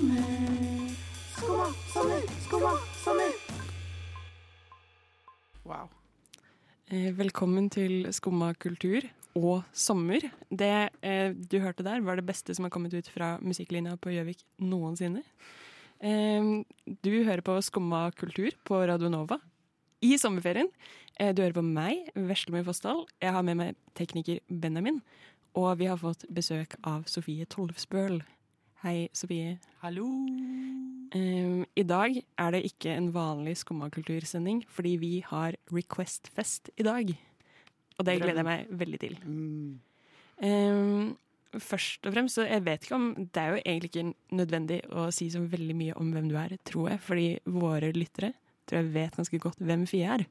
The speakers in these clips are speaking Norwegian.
Sommer. Skumma, sommer, skumma, sommer. Wow. Eh, Velkommen til Skumma kultur og sommer. Det eh, du hørte der, var det beste som har kommet ut fra musikklinja på Gjøvik noensinne. Eh, du hører på Skumma kultur på Radio Nova i sommerferien. Du hører på meg, Veslemøy Fossdal. Jeg har med meg tekniker Benjamin. Og vi har fått besøk av Sofie Tolvsbøl. Hei, Sofie. Hallo. Um, I dag er det ikke en vanlig skummakultursending, fordi vi har Request-fest i dag. Og det gleder jeg meg veldig til. Mm. Um, først og fremst, så jeg vet ikke om Det er jo egentlig ikke nødvendig å si så veldig mye om hvem du er, tror jeg. Fordi våre lyttere tror jeg vet ganske godt hvem Fie er.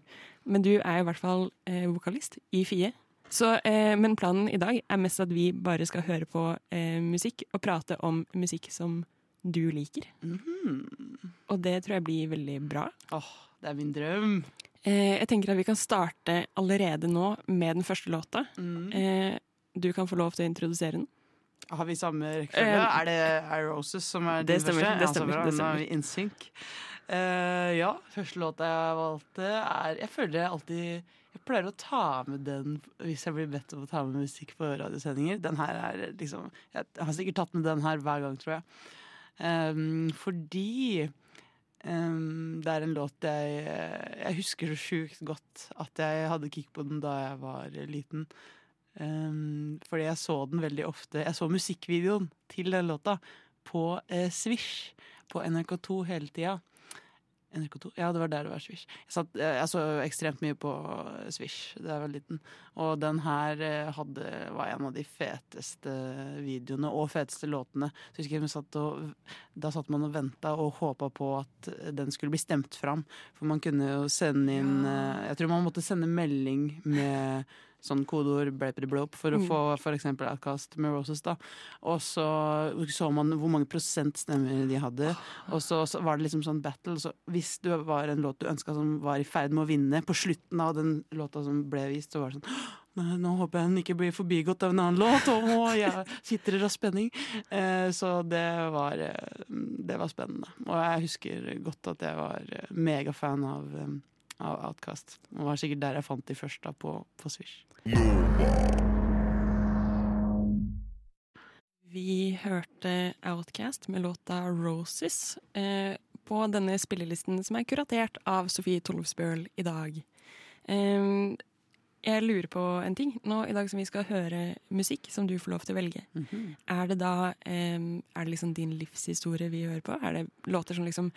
Men du er i hvert fall eh, vokalist i Fie. Så, eh, men planen i dag er mest at vi bare skal høre på eh, musikk og prate om musikk som du liker. Mhm. Og det tror jeg blir veldig bra. Åh, det er min drøm. Eh, jeg tenker at vi kan starte allerede nå med den første låta. Mm. Eh, du kan få lov til å introdusere den. Har vi samme rekkefølge? Eh, er det Roses som er det din stemmer, første? det Ja, så stemmer, bra. det Nå er stemmer. Eh, ja, første låta jeg valgte er Jeg føler jeg alltid Jeg pleier å ta med den hvis jeg blir bedt om å ta med musikk på radiosendinger. Den her er liksom Jeg har sikkert tatt med den her hver gang, tror jeg. Um, fordi um, det er en låt jeg Jeg husker så sjukt godt at jeg hadde kick på den da jeg var liten. Um, fordi jeg så den veldig ofte. Jeg så musikkvideoen til den låta på eh, Swish på NRK2 hele tida. NRK2? Ja, det var der det var Swish. Jeg, satt, eh, jeg så ekstremt mye på eh, Swish da jeg var liten. Og den her eh, hadde, var en av de feteste videoene og feteste låtene. Så jeg husker satt og, Da satt man og venta og håpa på at den skulle bli stemt fram. For man kunne jo sende inn Jeg tror man måtte sende melding med sånn kodeord blepedeblop for å Mm. få eksempel Outcast med Roses. da. Og så så man hvor mange prosent stemmer de hadde. Og så, så var det liksom sånn battle. Så hvis det var en låt du ønska som var i ferd med å vinne, på slutten av den låta som ble vist, så var det sånn nå håper jeg den ikke blir forbigått av en annen låt. Og jeg sitter av spenning. Eh, så det var, eh, det var spennende. Og jeg husker godt at jeg var eh, megafan av, av Outcast. Det var sikkert der jeg fant de først da, på, på Swish. Vi hørte Outcast med låta 'Roses' eh, på denne spillelisten som er kuratert av Sofie Tollefsbøl i dag. Eh, jeg lurer på en ting. Nå i dag som vi skal høre musikk som du får lov til å velge, Mhm. er det da eh, Er det liksom din livshistorie vi hører på? Er det låter som liksom,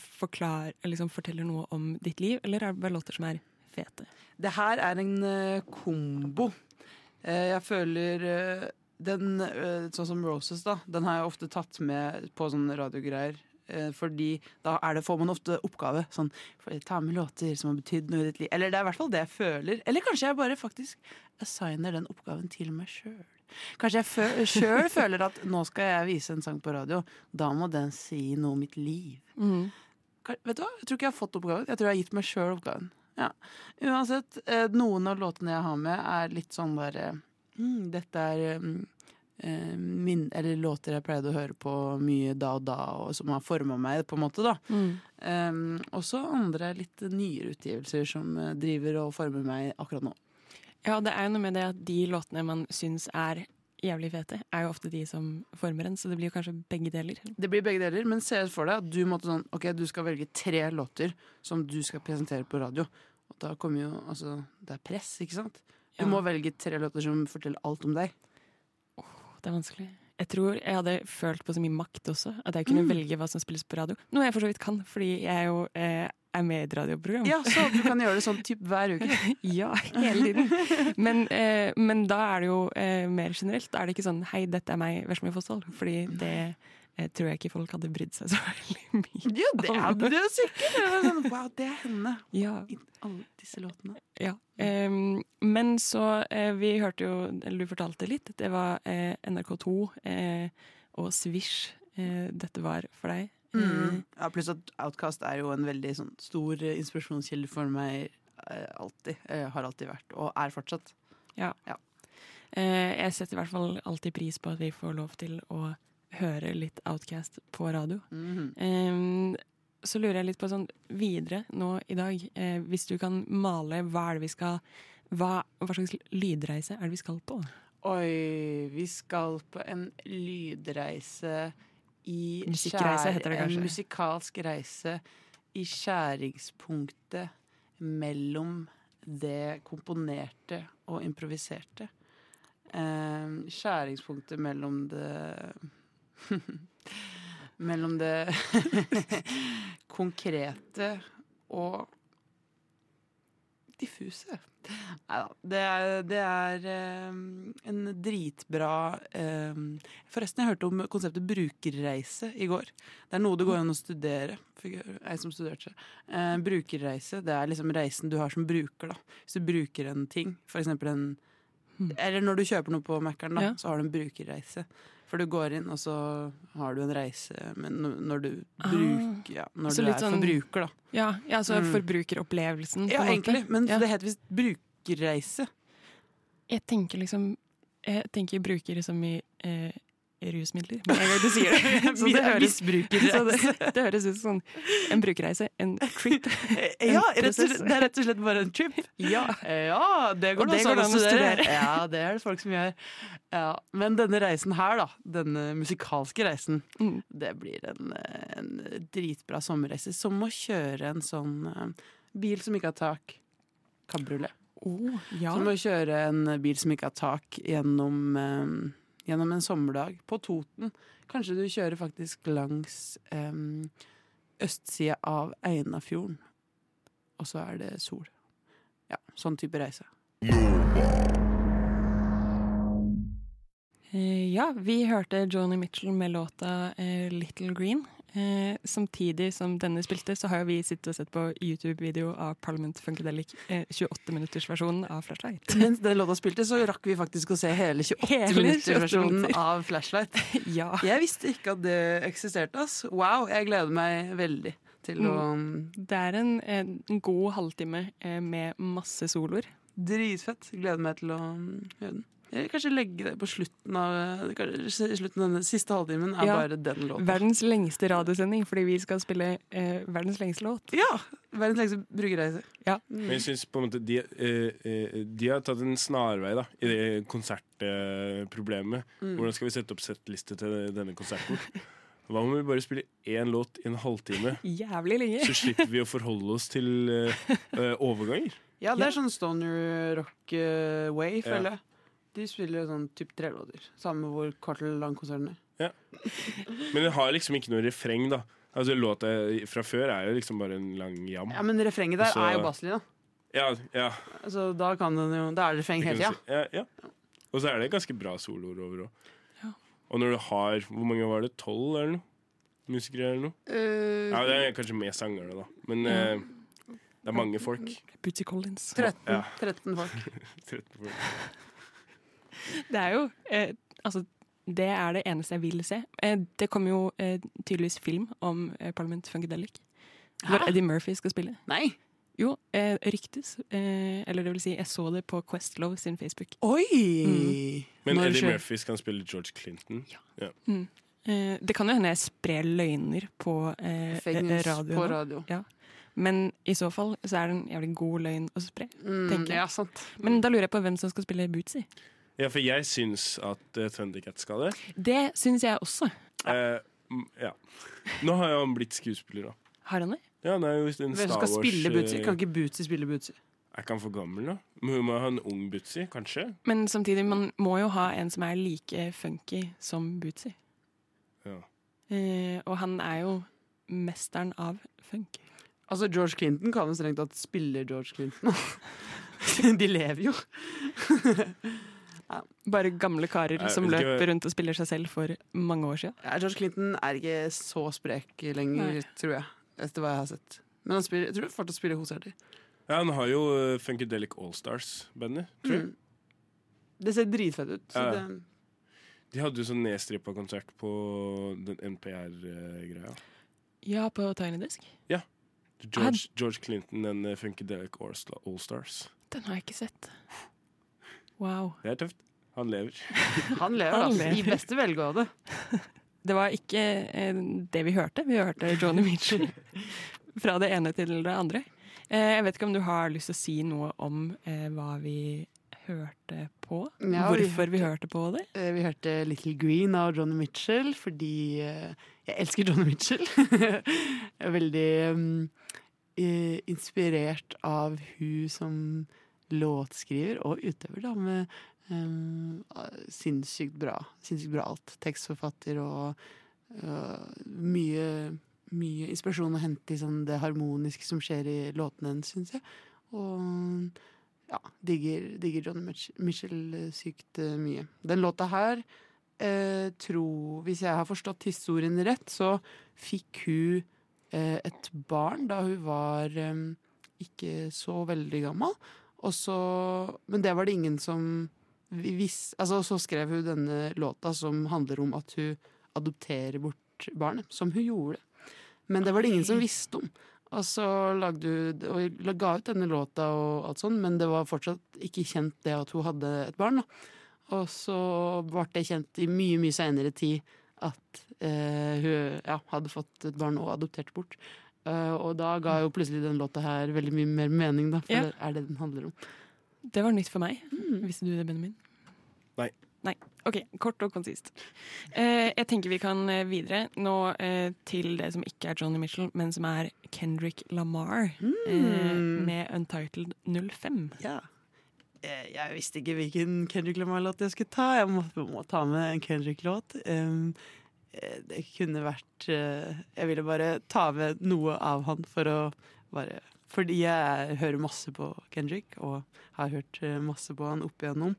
forklar, liksom forteller noe om ditt liv, eller er det bare låter som er fete? Det her er en uh, kombo. Uh, jeg føler uh, den, eh, sånn som Roses, da, den har jeg ofte tatt med på sånne radiogreier. Eh, fordi da det, får man ofte oppgave. Sånn, ta med låter som har betydd noe i ditt liv. Eller det er i hvert fall det jeg føler. Eller kanskje jeg bare faktisk assigner den oppgaven til meg sjøl. Kanskje jeg sjøl føler at nå skal jeg vise en sang på radio. Da må den si noe om mitt liv. Mm. Vet du hva? Jeg tror ikke jeg har fått oppgaven. Jeg tror jeg har gitt meg sjøl oppgaven. Ja. Uansett, eh, noen av låtene jeg har med, er litt sånn bare mm, Dette er mm, eh, min, eller låter jeg pleide å høre på mye da og da, og som har forma meg, på en måte, da. Mm. Um, også andre litt nyere utgivelser som eh, driver og former meg akkurat nå. Ja, det er jo noe med det at de låtene man syns er jævlig fete, er jo ofte de som former en, så det blir jo kanskje begge deler. Det blir begge deler, men se for deg at du måtte sånn Ok, du skal velge tre låter som du skal presentere på radio. Og da kommer jo Altså, det er press, ikke sant? Du Ja. må velge tre låter som forteller alt om deg. Det er vanskelig. Jeg tror jeg hadde følt på så mye makt også, at jeg kunne Mm. velge hva som spilles på radio. Noe jeg for så vidt kan, fordi jeg er jo eh, er med i et radioprogram. Ja, så du kan gjøre det sånn typ hver uke. Ja, hele tiden. Men, eh, men da er det jo eh, mer generelt. Da er det ikke sånn 'hei, dette er meg, Veslemøy Fossdal'. Fordi det eh, tror jeg ikke folk hadde brydd seg så veldig mye Jo, det sikkert! Det var Sånn, wow, det er henne. Ja, I alle disse låtene. ja. Em, men så eh, Vi hørte jo, eller du fortalte litt, det var eh, NRK2 eh, og Swish eh, dette var for deg. Mm. Ja, pluss at Outcast er jo en veldig sånn, stor eh, inspirasjonskilde for meg eh, alltid. Eh, har alltid vært, og er fortsatt. Eh, jeg setter i hvert fall alltid pris på at vi får lov til å høre litt Outcast på radio. Mhm. Em, så lurer jeg litt på sånn videre nå i dag. Eh, hvis du kan male, hva er det vi skal hva, hva slags lydreise er det vi skal på? Oi, vi skal på en lydreise i Musikkreise heter det kanskje. En musikalsk reise i skjæringspunktet mellom det komponerte og improviserte. Eh, skjæringspunktet mellom det Mellom det konkrete og diffuse. Nei da. Det er, det er um, en dritbra um, Forresten, jeg hørte om konseptet brukerreise i går. Det er noe det går an å studere. Jeg som studerte. Uh, brukerreise, det er liksom reisen du har som bruker. da. Hvis du bruker en ting, eksempel en Eller når du kjøper noe på da, Ja. så har du en brukerreise. For du går inn, og så har du en reise men når- du Ah. bruker ja, Når Så du er sånn- forbruker, da. Ja, ja så Mm. forbrukeropplevelsen. Ja, egentlig, men Ja. det heter visst brukerreise. Jeg tenker liksom Jeg tenker brukere som i eh, rusmidler. Med en gang du sier det. Så det høres, så det, det høres ut som en brukerreise. En trip. Ja, rett og slett, det er rett og slett bare en trip. Ja. Ja, det går det an å studere. Ja, det er det folk som gjør. Ja, men denne reisen her, da, denne musikalske reisen, Mm. det blir en, en dritbra sommerreise. Som å kjøre en sånn eh, bil som ikke har tak. Kabriolet. Oh, ja. Som å kjøre en bil som ikke har tak gjennom, eh, gjennom en sommerdag på Toten. Kanskje du kjører faktisk langs um, østsida av Einafjorden, og så er det sol. Ja, sånn type reise. Eh, ja, vi hørte Joni Mitchell med låta eh, 'Little Green'. Eh, samtidig som denne spilte, så har jo vi sittet og sett på YouTube-video av Parliament Funkadelic, eh, 28-minuttersversjonen av Flashlight. Mens den låta spilte, så rakk vi faktisk å se hele 28-minuttersversjonen 28 minutter-versjonen av Flashlight. ja. Jeg visste ikke at det eksisterte. ass. Wow, jeg gleder meg veldig til å Det er en, en god halvtime eh, med masse soloer. Dritfett. Gleder meg til å mm, høre den. Eller kanskje legge det på slutten av slutten av denne siste halvtimen. er Ja. bare den låten. Verdens lengste radiosending, fordi vi skal spille eh, verdens lengste låt. Ja! Verdens lengste brukerreise. Ja. Mm. Men jeg synes på en måte de, eh, eh, de har tatt en snarvei da, i det konsertproblemet. Mm. Hvordan skal vi sette opp settliste til denne konserten? Hva om vi bare spiller én låt i en halvtime? Jævlig lenge. Så slipper vi å forholde oss til eh, eh, overganger. Ja, det er sånn stoner rock eh, way, føler jeg. De spiller sånn typ tre låter. Samme hvor kort eller lang konserten er. Men det har liksom ikke noe refreng, da. Altså Låta fra før er jo liksom bare en lang jam. Ja, Men refrenget der Også, er jo basslinja. Ja, ja. Så da kan den jo Da er det refreng det hele tida. ja, ja. Og så er det ganske bra soloer over òg. Ja. Og når du har Hvor mange var det? Tolv eller noe? Musikere eller noe? Uh, Ja, det er kanskje med sangerne, da. Men Ja. eh, det er mange folk. Butty Collins. 13, Ja. 13 folk. 13 folk. Det er jo eh, Altså, det er det eneste jeg vil se. Eh, det kommer jo eh, tydeligvis film om eh, Parliament Funkadelic. Hvor Eddie Murphy skal spille. Nei! Jo, eh, ryktes. Eh, eller det vil si, jeg så det på Questlove sin Facebook. Oi! Mm. Men Når Eddie Murphy skal spille George Clinton. Eh, det kan jo hende jeg sprer løgner på eh, radio. på radio. Ja. Men i så fall så er det en jævlig god løgn å spre. Mm, Tenker jeg. ja, sant. Men da lurer jeg på hvem som skal spille Bootsy. Ja, for jeg syns at uh, Thundercat skal det. Det syns jeg også. Ja. Uh, ja. Nå har jo han blitt skuespiller, da. Har han det? Ja, det er jo en Star skal Wars spille Bootsy? eh, Kan ikke Bootsy spille Bootsy? Er ikke han for gammel, da? Må må ha en ung Bootsy, kanskje? Men samtidig, man må jo ha en som er like funky som Bootsy. Ja. Uh, og han er jo mesteren av funk. Altså, George Clinton kan jo strengt tatt spille George Clinton. De lever jo. Bare gamle karer som ikke løper rundt og spiller seg selv for mange år siden. Ja, George Clinton er ikke så sprek lenger, Nei. tror jeg. Etter hva jeg har sett. Men han spiller, jeg tror han fortsatt spiller konserter. Ja, han har jo uh, Funkadelic Allstars-bandet, tror jeg. Mm. Det ser dritfett ut. Så Ja. det, De hadde jo sånn nedstrippa konsert på den NPR-greia. Ja, på tegnedisk? Ja. George, George Clinton and Funkadelic Allsta- Allstars. Den har jeg ikke sett. Wow. Det er tøft. Han lever. han lever, Han altså. I beste velgående. det var ikke eh, det vi hørte. Vi hørte Johnny Mitchell fra det ene til det andre. Eh, jeg vet ikke om du har lyst til å si noe om eh, hva vi hørte på? Ja, vi Hvorfor vi hørte på det? Eh, Vi hørte Little Green av Johnny Mitchell fordi eh, jeg elsker Johnny Mitchell. jeg er veldig eh, inspirert av hun som låtskriver og utøver, da, med um, sinnssykt bra. Sinnssykt bra alt. Tekstforfatter og uh, mye, mye inspirasjon å hente i sånn det harmoniske som skjer i låtene hennes, syns jeg. Og ja, digger, digger Johnny Mitch- Mitchell eh, sykt eh, mye. Den låta her eh, tror Hvis jeg har forstått historien rett, så fikk hun eh, et barn da hun var eh, ikke så veldig gammel. Og så, men det var det ingen som visste altså, Så skrev hun denne låta som handler om at hun adopterer bort barnet, som hun gjorde. Men det var det ingen som visste om. Og så lagde hun og ga ut denne låta, og alt sånn, men det var fortsatt ikke kjent det at hun hadde et barn. Da. Og så ble det kjent i mye mye seinere tid at eh, hun ja, hadde fått et barn og adoptert bort. Eh, og da ga jo plutselig den låta her veldig mye mer mening, da, for Ja. det er det den handler om. Det var nytt for meg. Visste du det, Benjamin? Nei. Nei. OK, kort og konsist. Uh, jeg tenker vi kan eh, videre nå uh, til det som ikke er Johnny Mitchell, men som er Kendrick Lamar eh, med Untitled 05. Ja. Eh, Jeg visste ikke hvilken Kendrick Lamar-låt jeg skulle ta. Jeg må, må ta med en Kendrick-låt. Um, det kunne vært eh, Jeg ville bare ta med noe av han for å bare Fordi jeg hører masse på Kendrick, og har hørt eh, masse på han opp igjennom.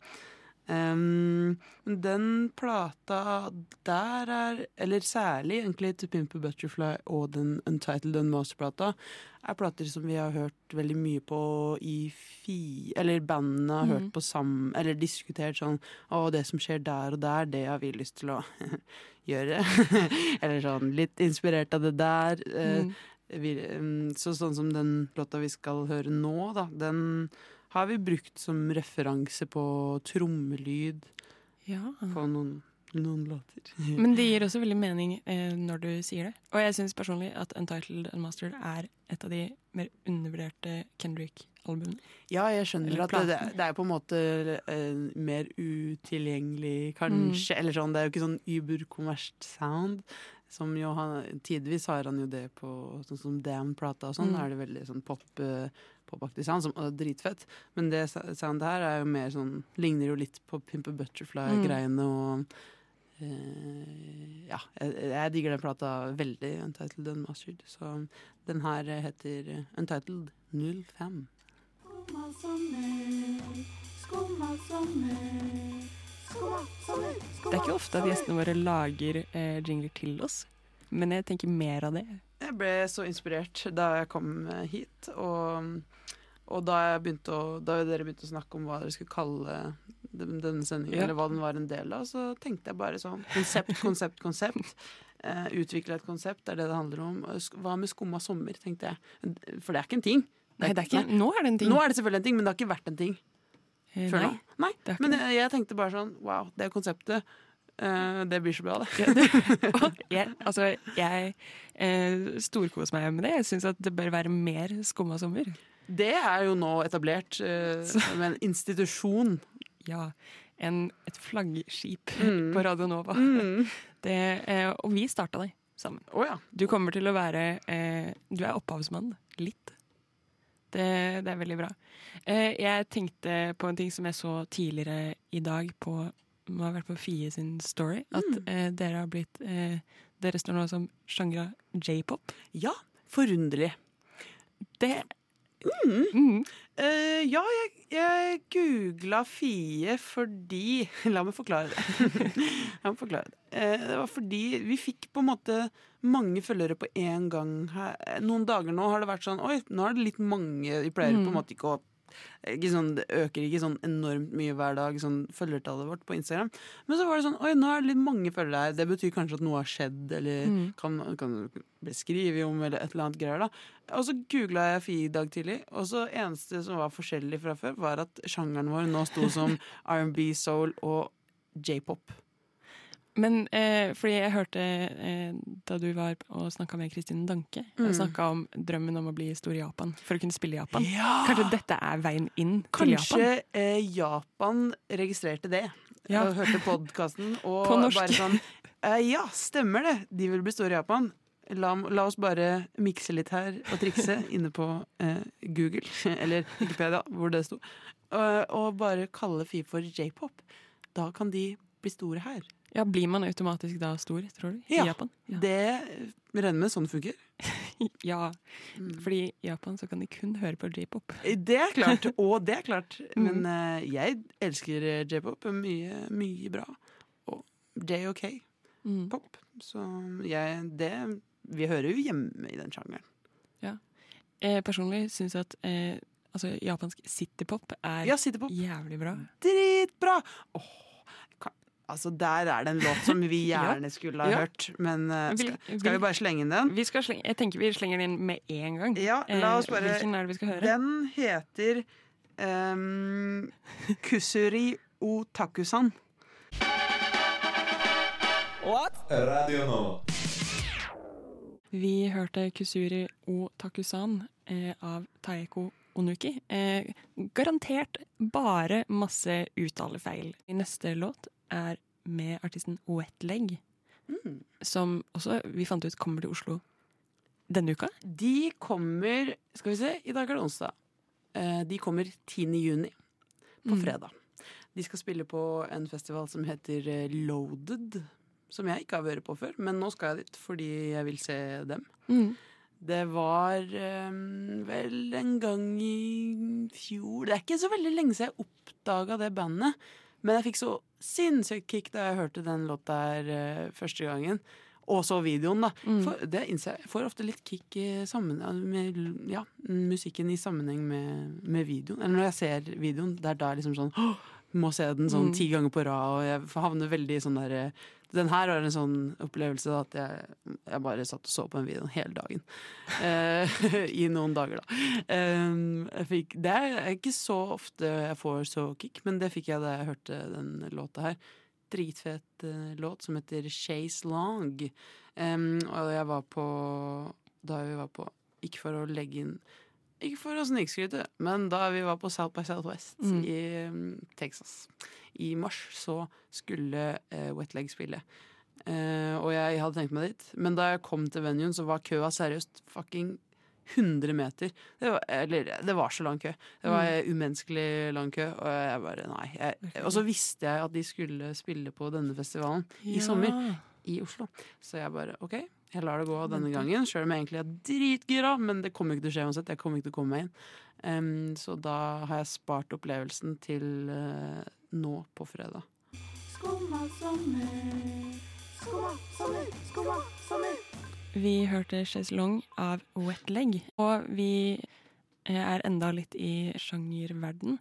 Um, den plata der er Eller særlig egentlig To Pimp a Butterfly og den Untitled Unmaster-plata er plater som vi har hørt veldig mye på i fi... Eller bandene har hørt på sammen, eller diskutert sånn Å, det som skjer der og der, det har vi lyst til å gjøre. eller sånn litt inspirert av det der. Mm. vi, um, så sånn som den låta vi skal høre nå, da, den har vi brukt som referanse på trommelyd Ja. på noen, noen låter. Men det gir også veldig mening eh, når du sier det. Og jeg syns personlig at Untitled Mastered» er et av de mer undervurderte Kendrick-albumene. Ja, jeg skjønner at det, det er på en måte eh, mer utilgjengelig, kanskje. Eller sånn, det er jo ikke sånn überkommersielt sound. Som jo han, tidvis har han jo det på sånn som Damn-plata og sånn. Mm. Da er det veldig sånn pop, eh, popaktig sound, som er dritfett. Men det soundet her er jo mer sånn Ligner jo litt på Pimper Butterfly-greiene og eh, Ja, jeg, jeg digger den plata veldig, Untitled Unmastered. Så den her heter Untitled 05. Skumma sommer, skumma sommer, skumma sommer, Det er ikke ofte at gjestene våre lager eh, jingler til oss, men jeg tenker mer av det. Jeg ble så inspirert da jeg kom eh, hit, og, og da, å, da dere begynte å snakke om hva dere skulle kalle denne sendingen, Ja. eller hva den var en del av, så tenkte jeg bare sånn konsept, konsept, konsept. Eh, utvikle et konsept, det er det det handler om. Hva med skumma sommer, tenkte jeg. For det er ikke en ting. Nei, det er ikke, nå er det en ting. Nå er det selvfølgelig en ting, men det har ikke vært en ting Eh, før nei. nå. Nei, men jeg, jeg tenkte bare sånn wow, det konseptet. Uh, det blir så bra, det. Ja, det- jeg, altså, jeg uh, storkoser meg med det. Jeg syns at det bør være mer skumma sommer. Det er jo nå etablert uh, som en institusjon. Ja, en, et flaggskip Mm. på Radio Nova. Mm. Det, eh, og vi starta det sammen. Oh, ja. Du kommer til å være eh, Du er opphavsmann. Litt. Det, det er veldig bra. Eh, jeg tenkte på en ting som jeg så tidligere i dag på må ha vært på Fie sin story. At eh, dere har blitt eh, Dere står nå som sjangre j-pop. Ja, forunderlig. Det mm. Eh, ja, jeg, jeg googla Fie fordi La meg forklare det. La meg forklare det. Uh, det var fordi vi fikk på en måte mange følgere på én gang. Her. Noen dager nå har det vært sånn Oi, nå er det litt mange. Vi pleier på en måte ikke å ikke sånn, Det øker ikke sånn enormt mye hver dag, sånn følgertallet vårt på Instagram. Men så var det sånn Oi, nå er det litt mange følgere her. Det betyr kanskje at noe har skjedd, eller kan, kan bli skrevet om, eller et eller annet greier. da Og så googla jeg Fie i dag tidlig, og så eneste som var forskjellig fra før, var at sjangeren vår nå sto som R&B, soul og j-pop. Men eh, fordi jeg hørte eh, da du var og snakka med Kristine Danke, Mm. snakka om drømmen om å bli stor i Japan for å kunne spille i Japan. Ja! Kanskje dette er veien inn til Kanskje Japan? eh, Japan registrerte det. Ja. Og hørte podkasten og På norsk. bare sånn eh, Ja, stemmer det! De vil bli store i Japan. La, la oss bare mikse litt her og trikse inne på eh, Google, eller Wikipedia, hvor det sto, og, og bare kalle FI for j-pop. Da kan de bli store her. Ja, Blir man automatisk da stor, tror du? Ja. I Japan? Ja. Det regner med sånn funker. ja. Fordi i Japan så kan de kun høre på j-pop. Det er klart, og det er klart. Mm. Men uh, jeg elsker eh, j-pop. Mye, mye bra. Og J-OK-pop. Mm. Så jeg det Vi hører jo hjemme i den sjangeren. Ja. Jeg personlig syns at eh, altså, japansk citypop er Ja, city jævlig bra. Dritbra! Åh, kan, altså, der er det en låt som vi gjerne skulle ha Ja. hørt. Men eh, skal, skal vi bare slenge inn den? Vi skal slenge, jeg tenker vi slenger den inn med en gang. Ja, la oss Eh, bare Hvilken er det vi skal høre? Den heter um, Kusuri Otakusan. Radio nå. Vi hørte Kusuri o Takusan eh, av Taeko Onuki. Eh, garantert bare masse uttalefeil. Neste låt er med artisten Wetleg, Mm. som også vi fant ut kommer til Oslo denne uka. De kommer Skal vi se, i dag er det onsdag. Eh, De kommer 10. juni, på Mm. fredag. De skal spille på en festival som heter eh, Loaded. Som jeg ikke har vært på før, men nå skal jeg dit fordi jeg vil se dem. Mm. Det var um, vel en gang i fjor Det er ikke så veldig lenge siden jeg oppdaga det bandet. Men jeg fikk så sinnssykt kick da jeg hørte den låta her uh, første gangen. Og så videoen, da. Mm. For, det innser jeg. Jeg får ofte litt kick i med ja, musikken i sammenheng med, med videoen. Eller når jeg ser videoen, det er da liksom sånn «Åh, Må se den sånn Mm. ti ganger på rad, og jeg havner veldig i sånn derre den her var en sånn opplevelse at jeg, jeg bare satt og så på den videoen hele dagen. Uh, I noen dager, da. Um, fikk, det er ikke så ofte jeg får så kick, men det fikk jeg da jeg hørte den låta her. Dritfet uh, låt som heter Chase Long. Um, og jeg var på Da vi var på Ikke for å legge inn Ikke for å snikskryte, men da vi var på South by Southwest Mm. i em, Texas i mars, så skulle uh, Wetleg spille. Uh, og jeg hadde tenkt meg dit. Men da jeg kom til venuen, så var køa seriøst fucking 100 meter. Det var, eller, det var så lang kø. Det var umenneskelig lang kø. Og jeg bare, nei. Jeg, og så visste jeg at de skulle spille på denne festivalen i sommer i Oslo. Så jeg bare OK, jeg lar det gå denne gangen. Sjøl om jeg egentlig er dritgira, men det kommer ikke til å skje uansett. Jeg kommer ikke til å komme meg inn. Um, så da har jeg spart opplevelsen til uh, nå på fredag. Skumma sommer. Skumma sommer, skumma sommer. Vi hørte Chaiselong av Wet Leg, og vi eh, er enda litt i sjangerverden.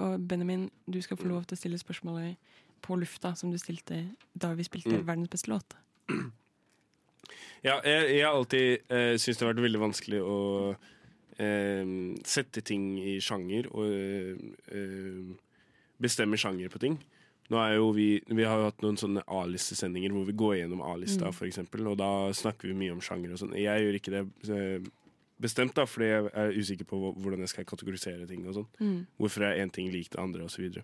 Og Benjamin, du skal få lov til å stille spørsmålet på lufta som du stilte da vi spilte Mm. verdens beste låt. Ja, jeg, har alltid uh, syntes det har vært veldig vanskelig å eh, sette ting i sjanger og eh, bestemme sjanger på ting. Nå er jo vi, vi har jo hatt noen sånne A-listesendinger hvor vi går gjennom A-lista, Mm. eksempel, og da snakker vi mye om sjanger og sånn. Jeg gjør ikke det eh, bestemt, da, fordi jeg er usikker på hvordan jeg skal kategorisere ting og sånn. Mm. Hvorfor er én ting lik det andre, osv.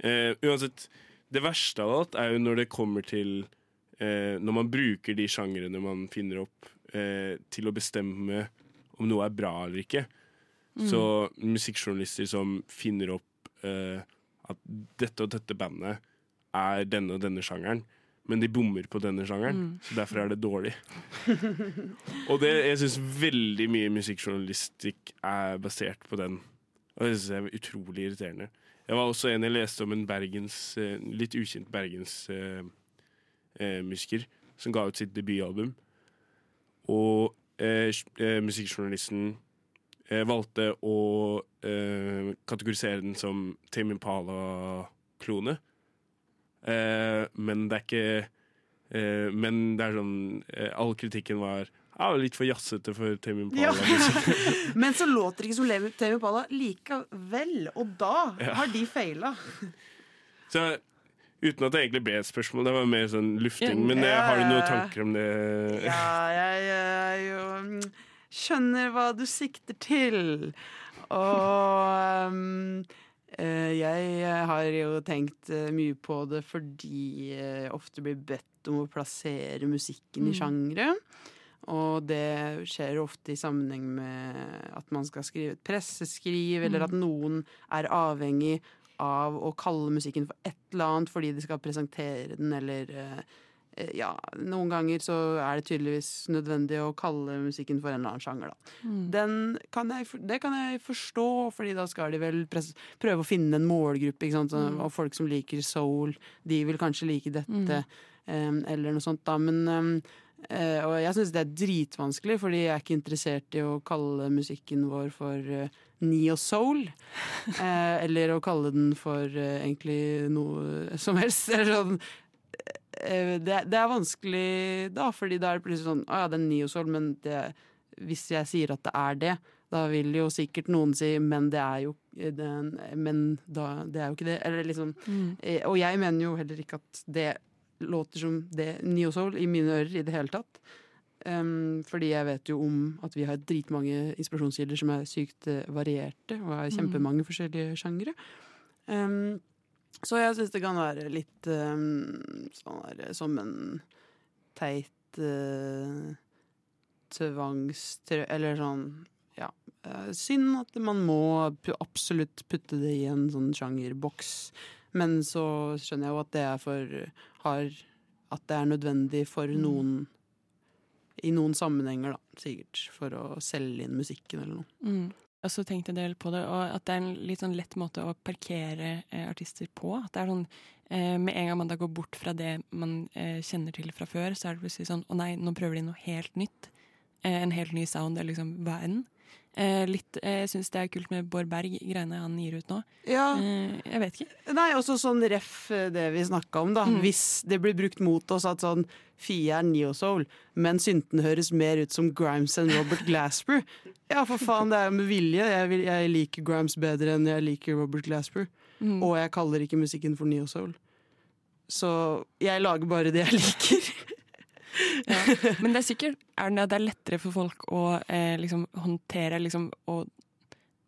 Uh, uansett, det verste av alt er jo når det kommer til eh, Når man bruker de sjangrene man finner opp, eh, til å bestemme om noe er bra eller ikke. Så musikkjournalister som finner opp eh, at dette og dette bandet er denne og denne sjangeren, men de bommer på denne sjangeren, Mm. så derfor er det dårlig. og det, jeg syns veldig mye musikkjournalistikk er basert på den. Og det synes jeg er utrolig irriterende. Jeg var også en jeg leste om en Bergens, eh, litt ukjent bergensmusiker eh, musiker som ga ut sitt debutalbum. Og eh, eh, musikkjournalisten eh, valgte å eh, kategorisere den som Tame Impala-klone. Eh, men det er ikke eh, Men det er sånn All kritikken var ja, litt for jazzete for Tame Ja. Impala. Men så låter det ikke som Tame Impala likevel. Og da Ja. har de feila. Så Uten at det egentlig ble et spørsmål, det var mer sånn lufting. Men jeg, har du noen tanker om det? Ja, jeg, jeg jo mm, skjønner hva du sikter til. Og um, eh, jeg har jo tenkt eh, mye på det fordi jeg ofte blir bedt om å plassere musikken i Mm. sjangre. Og det skjer ofte i sammenheng med at man skal skrive et presseskriv, eller at noen er avhengig av å kalle musikken for et eller annet fordi de skal presentere den, eller eh, eh, ja, noen ganger så er det tydeligvis nødvendig å kalle musikken for en eller annen sjanger, da. Mm. Den kan jeg, det kan jeg forstå, fordi da skal de vel prøve å finne en målgruppe, ikke sant. Så- Mm. Og folk som liker soul, de vil kanskje like dette, Mm. eller noe sånt, da. Men eh, Og jeg syns det er dritvanskelig, fordi jeg er ikke interessert i å kalle musikken vår for eh, neo soul. Eh, eller å kalle den for eh, egentlig noe som helst. Eller sånn eh, det, det er vanskelig da, fordi da er det plutselig sånn Å ja, det er neosoul, men det, hvis jeg sier at det er det, da vil jo sikkert noen si men det er jo det, Men da, det er jo ikke det. Eller liksom Mm. eh, Og jeg mener jo heller ikke at det låter som det neosoul i mine ører i det hele tatt. Um, fordi jeg vet jo om at vi har dritmange inspirasjonskilder som er sykt eh, varierte, og har kjempemange forskjellige sjangre. Um, så jeg syns det kan være litt um, sånn der, som en teit uh, tvangstrø... Eller sånn ja. Uh, synd at man må absolutt putte det i en sånn sjangerboks. Men så skjønner jeg jo at det er for har, At det er nødvendig for noen i noen sammenhenger, da, sikkert. For å selge inn musikken eller noe. Mm. Og så tenkte jeg del på det, og at det er en litt sånn lett måte å parkere eh, artister på. At det er sånn, eh, Med en gang man da går bort fra det man eh, kjenner til fra før, så er det plutselig sånn Å nei, nå prøver de noe helt nytt. Eh, en helt ny sound, eller liksom hva enn. Eh, litt, eh, jeg syns det er kult med Bård Berg, greiene han gir ut nå. Ja, Eh, jeg vet ikke. Nei, også sånn ref eh, det vi snakka om, da. Mm. Hvis det blir brukt mot oss at sånn Fie er neo-soul, men synten høres mer ut som Grimes enn Robert Glasper. Ja, for faen, det er jo med vilje. Jeg, vil, jeg liker Grimes bedre enn jeg liker Robert Glasper. Mm. Og jeg kaller ikke musikken for neo-soul. Så jeg lager bare det jeg liker. Ja. Men det er sikkert er det, det er lettere for folk å eh, liksom håndtere liksom, og,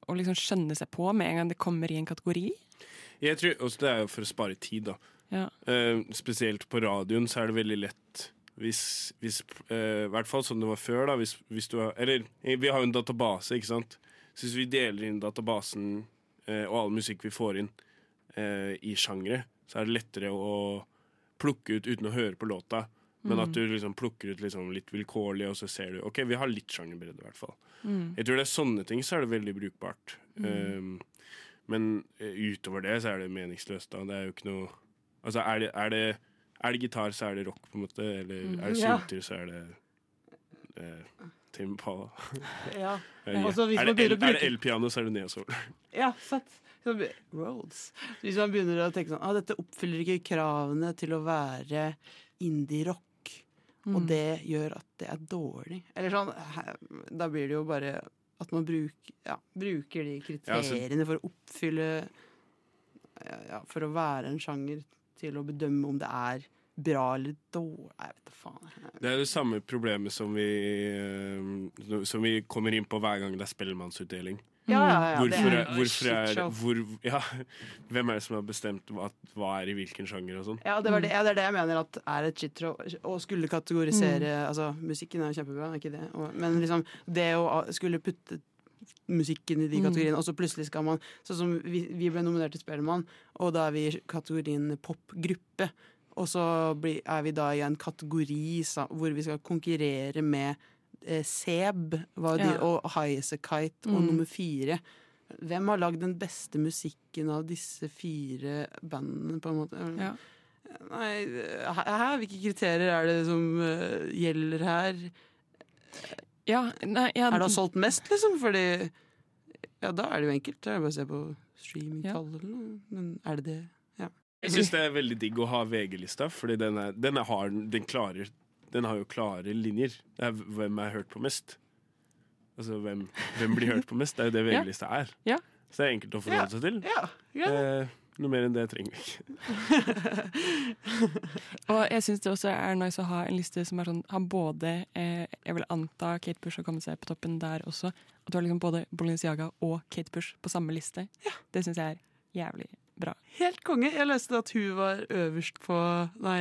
og liksom skjønne seg på med en gang det kommer i en kategori. Jeg tror også Det er jo for å spare tid, da. Ja. Eh, spesielt på radioen så er det veldig lett hvis, hvis eh, I hvert fall sånn det var før, da. Hvis, hvis du har, eller vi har jo en database, ikke sant. Så hvis vi deler inn databasen eh, og all musikk vi får inn eh, i sjangre, så er det lettere å plukke ut uten å høre på låta. Men at du liksom plukker ut liksom litt vilkårlig, og så ser du OK, vi har litt sjangerbredde, i hvert fall. Mm. Jeg tror det er sånne ting så er det veldig brukbart. Um, men eh, utover det så er det meningsløst. da Det er jo ikke noe Altså, er det, er det, er det gitar, så er det rock, på en måte. Eller er det synter, så er det eh, Tim Pala. Ja, Eh, Og hvis er det el- er det elpiano, så er det neosol. ja sant. Roads. Hvis man begynner å tenke sånn ah, dette oppfyller ikke kravene til å være indie-rock, Mm. og det gjør at det er dårlig. Eller sånn, Da blir det jo bare at man bruker, ja, bruker de Ja, altså- kriteriene for å oppfylle ja, ja, For å være en sjanger til å bedømme om det er bra eller dårlig. Jeg vet da faen. Det er det samme problemet som vi, eh, som vi kommer inn på hver gang det er Spellemannsutdeling. Ja, ja, ja, det Hvorfor er, hvorfor er hvor, ja, Hvem er det som har bestemt hva, hva er i hvilken sjanger og sånn? Ja, det, det, ja, det er det jeg mener at er et shitshow. Å skulle kategorisere Mm. Altså, musikken er jo kjempebra, er ikke det. Og, men liksom, det å skulle putte musikken i de Mm. kategoriene, og så plutselig skal man Sånn som vi, vi ble nominert til Spellemann, og da er vi i kategorien popgruppe. Og så blir, er vi da i en kategori sa, hvor vi skal konkurrere med Seb var de, Ja. og Kite og Mm. nummer fire. Hvem har lagd den beste musikken av disse fire bandene, på en måte? Ja. Nei, hæ, hvilke kriterier er det som uh, gjelder her? Ja, nei, ja, Er det ha solgt mest, liksom? Fordi Ja, da er det jo enkelt. Det er bare å se på streamingtall eller noe. Men er det det? Jeg syns det er veldig digg å ha VG-lista, fordi den, er, den, er, har, den, klarer, den har jo klare linjer. Det er hvem er hørt på mest. Altså hvem, hvem blir hørt på mest? Det er jo det VG-lista er. Ja. Så det er enkelt å forholde seg til. Ja, ja. Eh, Noe mer enn det trenger vi ikke. Og jeg syns det også er nice å ha en liste som er sånn, har både eh, Jeg vil anta Kate Bush har kommet seg på toppen der også. At du har liksom både Balenciaga og Kate Bush på samme liste. Det syns jeg er jævlig bra. Helt konge. Jeg leste at hun var øverst på Nei,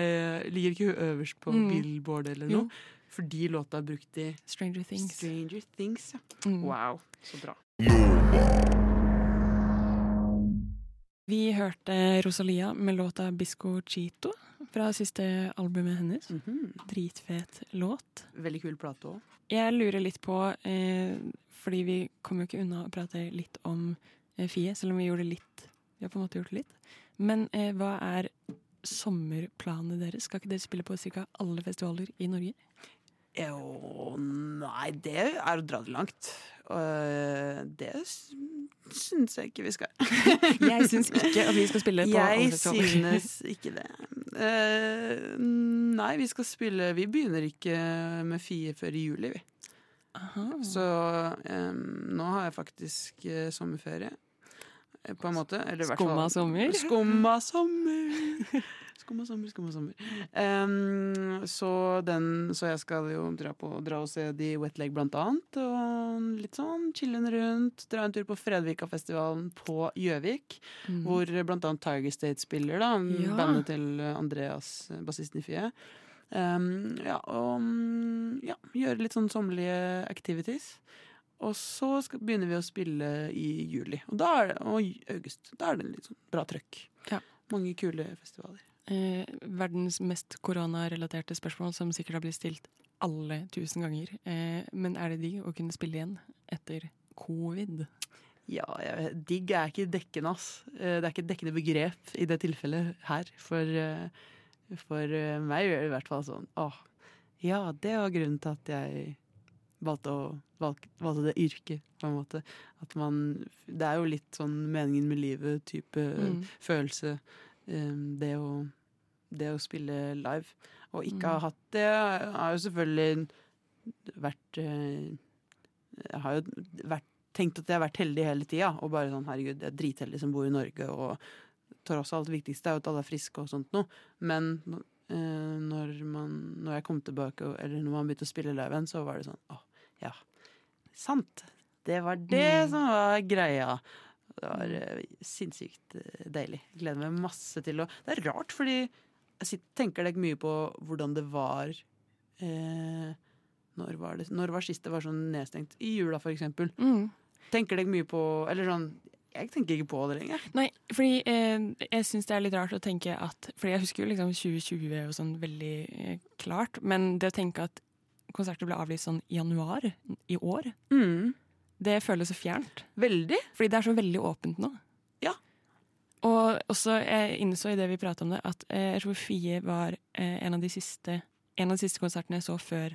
ligger ikke hun øverst på Mm. Billboard eller Jo. noe? Fordi låta er brukt i Stranger Things. Stranger Things. Ja. Mm. Wow, så bra. Vi hørte Rosalia med låta Bisco Chito fra siste albumet hennes. Mhm. Dritfet låt. Veldig kul plate òg. Jeg lurer litt på, eh, fordi vi kommer jo ikke unna å prate litt om eh, Fie, selv om vi gjorde litt. Vi har på en måte gjort det litt. Men eh, hva er sommerplanene deres? Skal ikke dere spille på ca. alle festivaler i Norge? Jo, nei, det er å dra det langt. Og det s- syns jeg ikke vi skal. Jeg syns ikke at vi skal spille på alle festivaler. Jeg synes ikke det. Uh, nei, vi skal spille Vi begynner ikke med Fie før i juli, vi. Aha. Så um, nå har jeg faktisk uh, sommerferie. Eh, På en måte. Skumma sommer? Skumma sommer! Skumma sommer, skumma sommer. Um, så, den, så jeg skal jo dra, på, dra og se de Wet Leg blant annet. Og litt sånn chillen rundt. Dra en tur på Fredvika-festivalen på Gjøvik. Mm. Hvor blant annet Tiger State spiller, da. Ja. Bandet til Andreas, eh, bassisten i Fie. Um, ja, og mm, ja, gjøre litt sånn sommerlige activities. Og så skal, begynner vi å spille i juli. Og, da er det, og august. Da er det litt sånn bra trøkk. Ja. Mange kule festivaler. Eh, verdens mest koronarelaterte spørsmål, som sikkert har blitt stilt alle tusen ganger. Eh, men er det digg å kunne spille igjen etter covid? Ja, jeg digg er ikke dekkende, ass. Eh, Det er ikke et dekkende begrep i det tilfellet her. For, eh, for eh, meg gjør det i hvert fall sånn Åh, ja, det var grunnen til at jeg valgte, å, valgte, valgte det yrket, på en måte. At man Det er jo litt sånn meningen med livet-type Mm. følelse. eh, Det å, det å spille live. Og ikke Mm. ha hatt det, har jo selvfølgelig vært eh, Jeg har jo vært tenkt at jeg har vært heldig hele tida. Og bare sånn, herregud, jeg er dritheldig som bor i Norge, og tross alt det viktigste er jo at alle er friske og sånt noe. Men eh, når, man, når jeg kom tilbake, eller når man begynte å spille live igjen, så var det sånn Å, ja. Sant. Det var det Mm. som var greia. Det var eh, sinnssykt eh, deilig. Gleder meg masse til å Det er rart, fordi jeg sitter, tenker deg mye på hvordan det var eh, når, var det, når var sist det var sånn nedstengt? I jula, for eksempel. Mm. Tenker deg mye på Eller sånn Jeg tenker ikke på det lenger. Nei, fordi eh, jeg syns det er litt rart å tenke at Fordi jeg husker jo liksom 2020 og sånn veldig eh, klart, men det å tenke at konserter ble avlyst sånn i januar i år, Mm. det føles så fjernt. Veldig. Fordi det er så veldig åpent nå. Ja. Og også, jeg innså i det vi pratet om det, at eh, jeg tror Fie var eh, en, av de siste, en av de siste konsertene jeg så før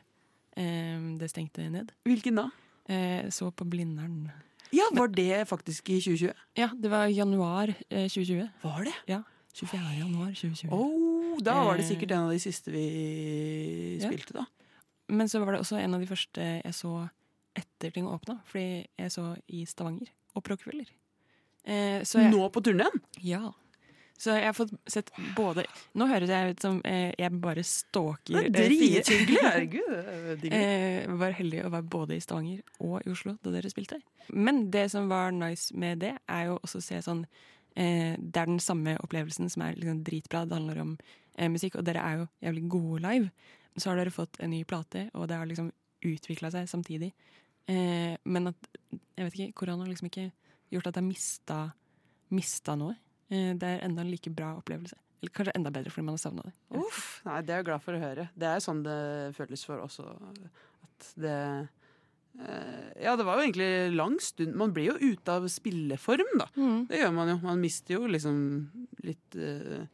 eh, det stengte ned. Hvilken da? Eh, så på Blindern. Ja, var det faktisk i 2020? Ja, det var januar eh, 2020. Var det? Ja, 24. januar 2020. Oh, da var det sikkert en av de siste vi spilte, da. Men så var det også en av de første jeg så etter ting åpna, fordi jeg så i Stavanger og på Eh, jeg, Nå på turneen? Ja. Så jeg har fått sett både Nå høres jeg ut som eh, jeg bare stalker Det er drithyggelig. Herregud. er. Eh, var heldig å være både i Stavanger og i Oslo da dere spilte. Men det som var nice med det, er jo også å se sånn eh, Det er den samme opplevelsen som er liksom dritbra. Det handler om eh, musikk, og dere er jo jævlig gode live. Så har dere fått en ny plate, og det har liksom utvikla seg samtidig. Eh, men at jeg vet ikke, korona har liksom ikke gjort at jeg mista, mista noe. Eh, det er enda en like bra opplevelse. Eller kanskje enda bedre fordi man har savna det. Uff, nei, det er jeg glad for å høre. Det er sånn det føles for oss også. At det eh, Ja, det var jo egentlig lang stund Man blir jo ute av spilleform, da. Mm. Det gjør man jo. Man mister jo liksom litt eh,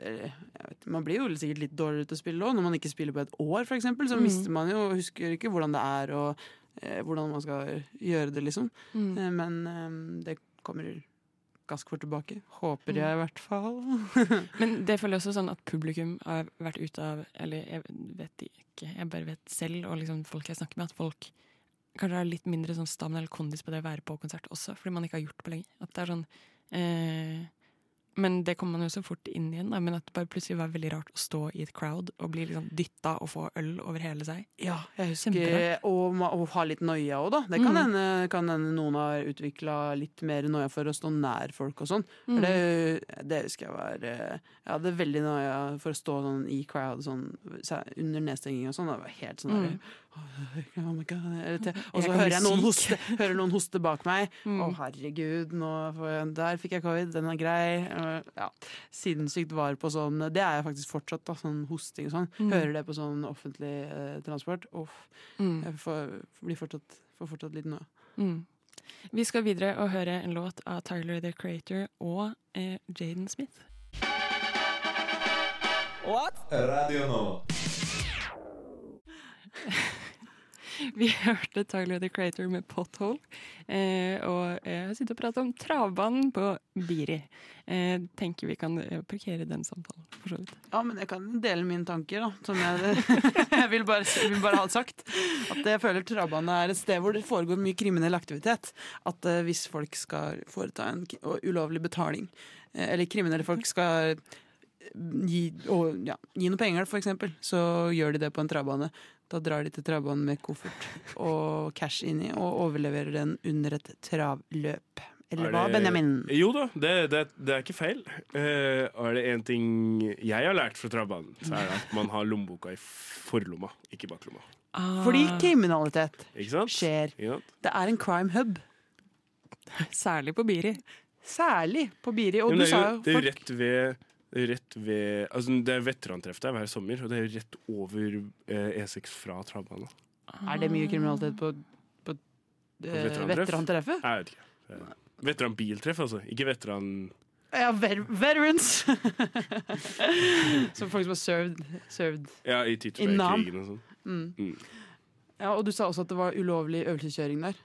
vet, Man blir jo sikkert litt dårligere til å spille òg. Når man ikke spiller på et år, eksempel, så Mm. mister man jo Husker ikke hvordan det er og eh, hvordan man skal gjøre det, liksom. Mm. Eh, men eh, det kommer ganske fort tilbake. Håper Mm. jeg, i hvert fall. Men det føler også sånn at publikum har vært ute av Eller jeg vet ikke, jeg bare vet selv, og liksom folk jeg snakker med, at folk kanskje har litt mindre sånn stamina eller kondis på det å være på konsert også, fordi man ikke har gjort det på lenge. At det er sånn eh, Men det kommer man jo så fort inn igjen. Da. Men at det bare plutselig var veldig rart å stå i et crowd og bli liksom dytta og få øl over hele seg. Ja, jeg husker Og, og ha litt noia òg, da. Det kan Mm. hende, kan hende noen har utvikla litt mer noia for å stå nær folk og sånn. Mm. Det, det husker jeg var eh, Jeg hadde veldig noia for å stå sånn i crowd sånn, under nedstenging og sånn. Det var helt sånn Mm. Oh my God, til- Og så hører jeg noen hoste, hører noen hoste bak meg. Å, Mm. herregud, nå får jeg, der fikk jeg covid, den er grei. Eh, Ja, Sinnssykt var på sånn Det er jeg faktisk fortsatt, da, sånn hosting og sånn. Mm. Hører det på sånn offentlig eh, transport. Uff, Mm. jeg får, blir fortsatt, får fortsatt litt nå. Mm. Vi skal videre og høre en låt av Tyler the Creator og eh, Jaden Smith. What? Radio Nova. Vi hørte Tyler the Creator med Pothole. Eh, og jeg har sittet og pratet om travbanen på Biri. Eh, tenker vi kan eh, parkere den samtalen, for så vidt. Ja, men jeg kan dele mine tanker, da. Som jeg, jeg vil, bare, vil bare ha sagt. At jeg føler travbane er et sted hvor det foregår mye kriminell aktivitet. At eh, hvis folk skal foreta en ulovlig betaling, eh, eller kriminelle folk skal gi, og, ja, gi noen penger, for eksempel, så gjør de det på en travbane. Da drar de til travbanen med koffert og cash inni og overleverer den under et travløp. Eller Er hva, Benjamin? Jo da, det, det, det er ikke feil. Eh, og er det én ting jeg har lært fra travbanen, så er det at man har lommeboka i forlomma, ikke baklomma. Ah, Fordi kriminalitet Ikke sant? skjer. Det er en crime hub. Særlig på Biri. Særlig på Biri. Og jo, du sa jo, det er jo rett ved rett ved altså Det er veterantreff der hver sommer, og det er rett over eh, E6 fra travbanen. Er det mye kriminalitet på, på, eh, veterantreffet? Jeg vet ikke. Veteranbiltreff, altså. Ikke veteran... Ja, ver veterans! Som folk som har served. served. Ja, i Innam. Titchback-krigen og sånn. Mm. Mm. Ja, og du sa også at det var ulovlig øvelseskjøring der.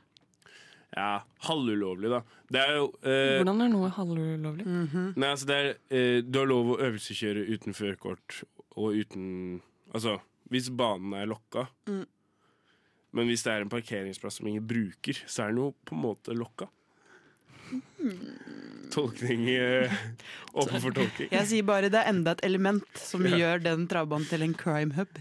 Ja, halvulovlig, da. Det er jo eh, Hvordan er noe halvulovlig? Mhm. Nei, altså det er eh, Du har lov å øvelseskjøre uten førerkort og uten Altså, hvis banen er lokka. Mm. Men hvis det er en parkeringsplass som ingen bruker, så er den jo på en måte lokka. Tolkning eh, Åpen for tolking. Jeg sier bare det er enda et element som Ja. gjør den travbanen til en crime hub.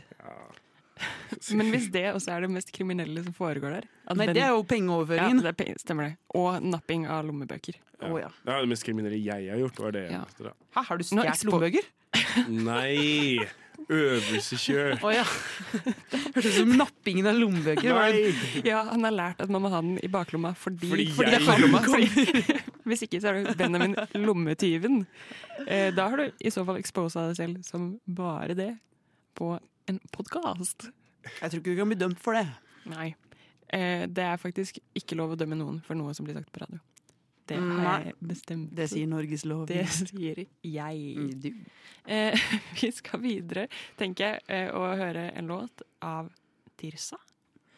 Ja. Men hvis det også er det mest kriminelle som foregår der at Nei, den- det er jo ja, pengeoverføringen. det er pe- stemmer det. Og napping av lommebøker. Å, ja. Det er det mest kriminelle jeg har gjort. var det Ja. Hæ, har du stjålet lommebøker? Nei! Øvelsekjør. Oh, ja. Hørtes ut som nappingen av lommebøker. Nei! Ja, han har lært at man må ha den i baklomma fordi, Fordi jeg- han fordi, Hvis ikke så er du Benjamin lommetyven. Eh, da har du i så fall exposa deg selv som bare det på en podkast. Jeg tror ikke du kan bli dømt for det. Nei. Eh, det er faktisk ikke lov å dømme noen for noe som blir sagt på radio. Det har jeg bestemt. Det sier Norges lov. Det sier jeg. Mm, du. Eh, vi skal videre, tenker jeg, eh, og høre en låt av Tirsa.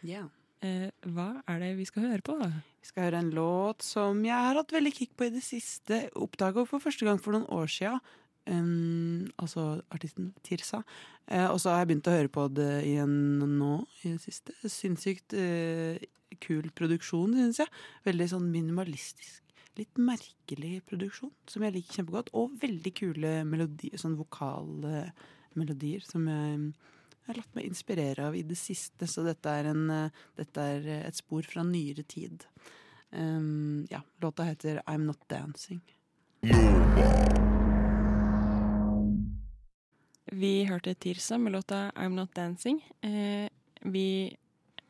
Ja. Eh, hva er det vi skal høre på? Vi skal høre en låt som jeg har hatt veldig kick på i det siste. Oppdaga for første gang for noen år sia. Um, altså artisten Tirsa. Uh, og så har jeg begynt å høre på det igjen nå i det siste. Sinnssykt uh, kul produksjon, syns jeg. Veldig sånn minimalistisk. Litt merkelig produksjon som jeg liker kjempegodt. Og veldig kule melodier, sånn vokale melodier som jeg har latt meg inspirere av i det siste, så dette er, en, dette er et spor fra nyere tid. Um, ja, låta heter I'm Not Dancing. Vi hørte Tirsa med låta I'm Not Dancing. Eh, vi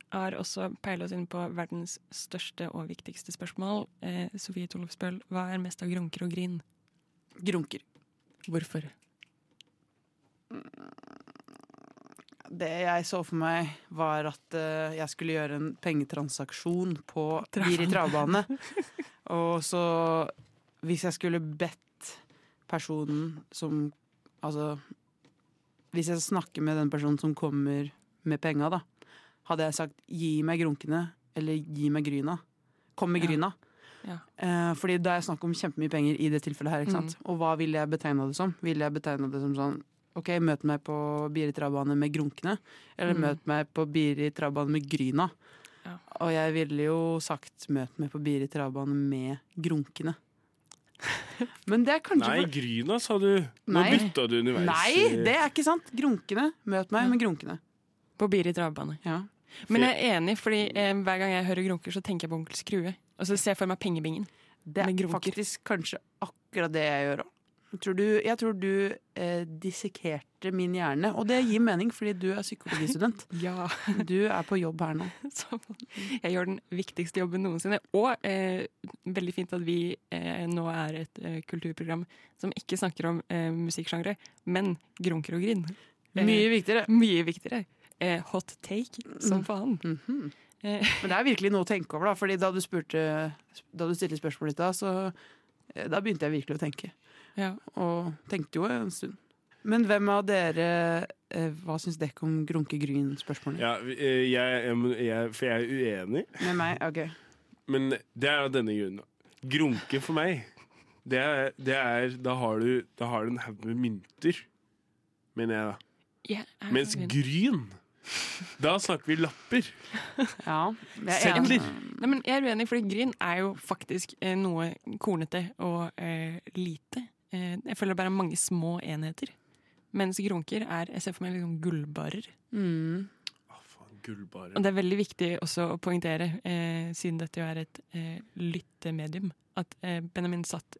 har også peilet oss inn på verdens største og viktigste spørsmål. Eh, Sofie Tollefsbøl, hva er mest av grunker og grin? Grunker. Hvorfor? Det jeg så for meg, var at eh, jeg skulle gjøre en pengetransaksjon på Biri travbane. Og så Hvis jeg skulle bedt personen som Altså Hvis jeg snakker med den personen som kommer med penga, da, hadde jeg sagt 'gi meg grunkene' eller 'gi meg gryna'. Kom med Ja. gryna. Ja. Eh, fordi da er snakk om kjempemye penger i det tilfellet her. ikke sant? Og hva ville jeg betegna det som? Ville jeg betegna det som sånn OK, møt meg på Biri travbane med grunkene. Eller Mm. møt meg på Biri travbane med gryna. Ja. Og jeg ville jo sagt møt meg på Biri travbane med grunkene. Men det er kanskje Nei, for... Gryna, sa du. Nå Nei. bytta du underveis. Nei, det er ikke sant! Grunkene. Møt meg med grunkene. På Biri travbane. Ja. Men jeg er enig, fordi eh, hver gang jeg hører grunker, så tenker jeg på Onkel Skrue. Og så ser jeg for meg pengebingen. Det er faktisk kanskje akkurat det jeg gjør òg. Tror du, jeg tror du eh, dissekerte min hjerne, og det gir mening fordi du er psykologistudent. Ja. Du er på jobb her nå. Så jeg gjør den viktigste jobben noensinne. Og eh, veldig fint at vi eh, nå er et eh, kulturprogram som ikke snakker om eh, musikksjangre, men grunker og grin. Eh, Mye viktigere. Mye viktigere. Eh, hot take som faen. Mhm. Eh, Men det er virkelig noe å tenke over, da. Fordi da du, spurte, da du stilte spørsmålet ditt da, så da begynte jeg virkelig å tenke. Ja. Og tenkte jo en stund. Men hvem av dere eh, Hva syns dere om Grunke Gryn-spørsmålet? Ja, eh, jeg, jeg, jeg, for jeg er uenig, Med meg? OK. men det er av denne grunnen. Grunke for meg, det er, det er Da har du, da har du en haug med mynter, mener jeg da. Jeg er Mens gryn, da snakker vi lapper. Ja. Jeg er Sedler. Nei, men jeg er uenig, fordi gryn er jo faktisk eh, noe kornete og eh, lite. Eh, jeg føler det bare er mange små enheter. Mens grunker er jeg ser for meg liksom gullbarer. Mm. Faen. Og det er veldig viktig også å poengtere, eh, siden dette jo er et eh, lyttemedium, at eh, Benjamin satt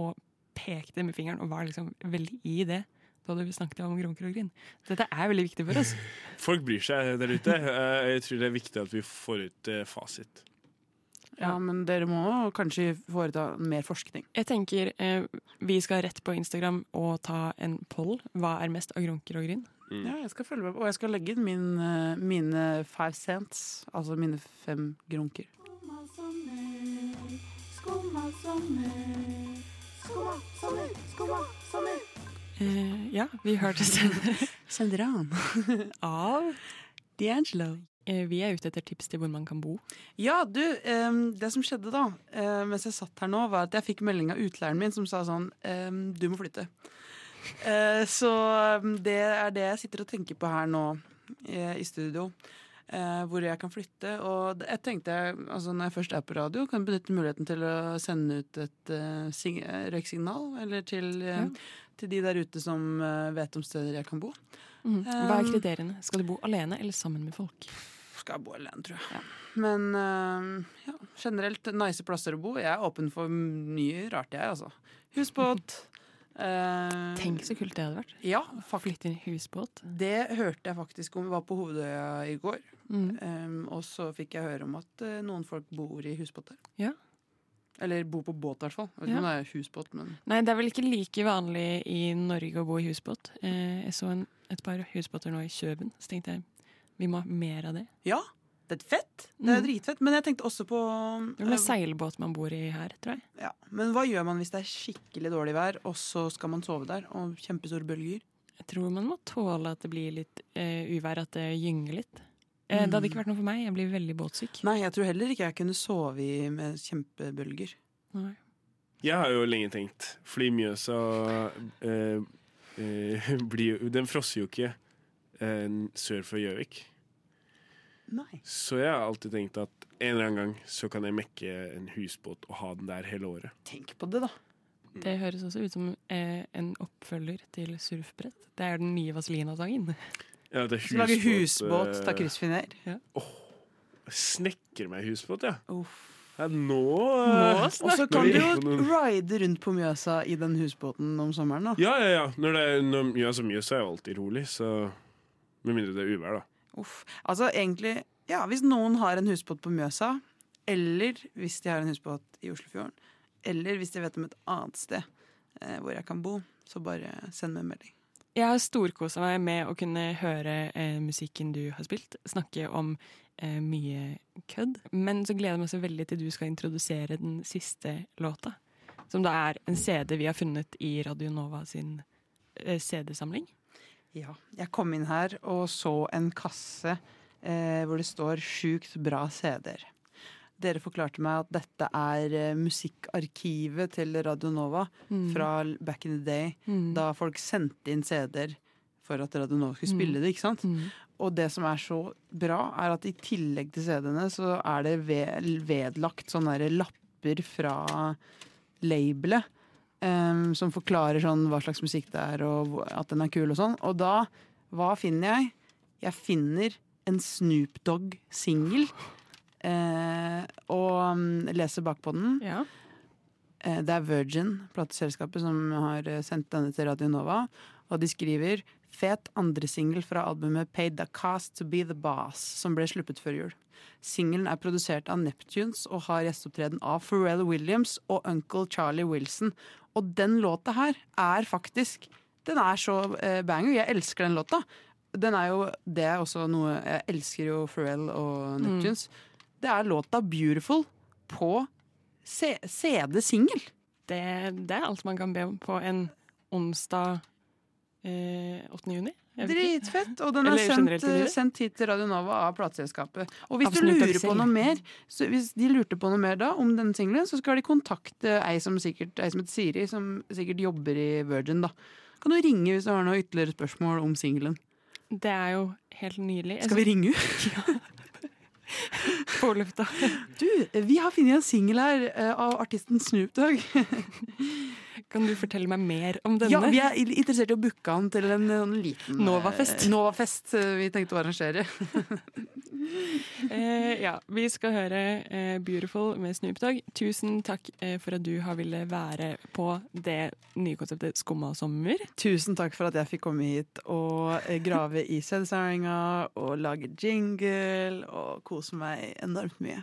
og pekte med fingeren og var liksom veldig i det da du snakket om grunker og gryn. Dette er veldig viktig for oss. Folk bryr seg der ute. Eh, Jeg tror det er viktig at vi får ut eh, fasit. Ja, men dere må kanskje foreta mer forskning. Jeg tenker eh, vi skal rett på Instagram og ta en poll. Hva er mest av grunker og grin? Mm. Ja, jeg skal følge med, Og jeg skal legge inn min, eh, mine five cents, altså mine fem grunker. Skumma sommer, skumma sommer. Skumma sommer, skumma sommer. Eh, ja, vi hørte Sendran. av D'Angelo. Eh, Vi er ute etter tips til hvor man kan bo. Ja, du, det som skjedde da, eh, mens jeg satt her nå, var at jeg fikk melding av utleieren min som sa sånn Du må flytte. Eh, så det er det jeg sitter og tenker på her nå i studio. hvor jeg kan flytte. Og jeg tenkte, altså når jeg først er på radio, kan jeg benytte muligheten til å sende ut et røyksignal. Eller til, Ja. Til de der ute som eh, vet om steder jeg kan bo. Mm. Hva er kriteriene? Skal du bo alene eller sammen med folk? skal jeg bo alene, tror jeg. Men eh, ja, generelt nice plasser å bo. Jeg er åpen for mye rart, jeg, altså. Husbåt. Uh, Tenk så kult det hadde vært. Ja, faktisk. Flytte inn i husbåt. Det hørte jeg faktisk om. Vi var på Hovedøya i går. Mm. Um, og så fikk jeg høre om at uh, noen folk bor i husbåt der. Ja. Eller bo på båt, i hvert fall. Jeg vet ikke Ja. om det er husbåt, men Nei, det er vel ikke like vanlig i Norge å bo i husbåt. Eh, jeg så en, et par husbåter nå i Kjøben, så tenkte jeg vi må ha mer av det. Ja, det er fett. Det er Mm. dritfett. Men jeg tenkte også på Det er vel seilbåt man bor i her, tror jeg. ja. Men hva gjør man hvis det er skikkelig dårlig vær, og så skal man sove der, og kjempestore bølger? Jeg tror man må tåle at det blir litt eh, uvær, at det gynger litt. Eh, Det hadde ikke vært noe for meg. Jeg blir veldig båtsyk. Nei, jeg tror heller ikke jeg kunne sove i med kjempebølger. Nei. Jeg har jo lenge tenkt, fordi Mjøsa eh, eh, blir jo Den frosser jo ikke eh, sør for Gjøvik. Nei. Så jeg har alltid tenkt at en eller annen gang så kan jeg mekke en husbåt og ha den der hele året. Tenk på det, da. Det høres også ut som eh, en oppfølger til surfbrett. Det er den nye Vazelina-sangen. Ja, det er Så lage husbåt, eh, ta kryssfiner. Snekker meg husbåt, ja. Uff. ja nå Nå Og så kan du jo ride rundt på Mjøsa i den husbåten om sommeren, da. Ja, ja, ja. Når det er når Mjøsa Mjøsa er jo alltid rolig, så Med mindre det er uvær, da. Uff. Altså egentlig, ja, hvis noen har en husbåt på Mjøsa, eller hvis de har en husbåt i Oslofjorden, eller hvis de vet om et annet sted eh, hvor jeg kan bo, så bare send meg en melding. Jeg har storkosa meg med å kunne høre eh, musikken du har spilt, snakke om eh, mye kødd. Men så gleder jeg meg så veldig til du skal introdusere den siste låta. Som da er en CD vi har funnet i Radio Nova sin eh, CD-samling. Ja, jeg kom inn her og så en kasse eh, hvor det står 'sjukt bra CD-er'. Dere forklarte meg at dette er eh, musikkarkivet til Radio Nova fra back in the day, Mm. da folk sendte inn CD-er for at Radio Nova skulle spille det. ikke sant? Mm. Og det som er så bra, er at i tillegg til CD-ene, så er det vedlagt sånne lapper fra labelet Um, som forklarer sånn hva slags musikk det er, og at den er kul og sånn. Og da, hva finner jeg? Jeg finner en Snoop Dogg-singel. Eh, og mm, leser bakpå den. Ja. Eh, Det er Virgin, plateselskapet, som har eh, sendt denne til Radio Nova. Og de skriver Fet andresingel fra albumet Paid the Cast to Be The Boss, som ble sluppet før jul. Singelen er produsert av Neptunes og har gjesteopptreden av Pharrell Williams og Uncle Charlie Wilson. Og den låta her er faktisk Den er så eh, banger. Jeg elsker den låta. Den er jo, det er også noe Jeg elsker jo Pharrell og Neptunes. Det er låta 'Beautiful' på CD-singel. Det, det er alt man kan be om på en onsdag eh, 8. juni. Dritfett! Og den er sendt, sendt hit til Radio Nova av plateselskapet. Og hvis Absolutt, du lurer på noe mer så Hvis de lurte på noe mer da om den singelen, så skal de kontakte ei som sikkert ei som heter Siri, som sikkert jobber i Virgin, da. Kan du ringe hvis du har noe ytterligere spørsmål om singelen? Det er jo helt nydelig. Skal vi ringe henne? På lufta. Du, vi har funnet en singel her eh, av artisten Snoop Dogg. Kan du fortelle meg mer om denne? Ja, vi er interessert i å booke han til en, en liten eh, Novafest. Novafest eh, vi tenkte å arrangere. Eh, ja, vi skal høre eh, 'Beautiful' med Snoop Dogg. Tusen takk eh, for at du har ville være på det nye konseptet Skumma sommer. Tusen takk for at jeg fikk komme hit og eh, grave i sensoringa og lage jingle og kose meg enormt mye.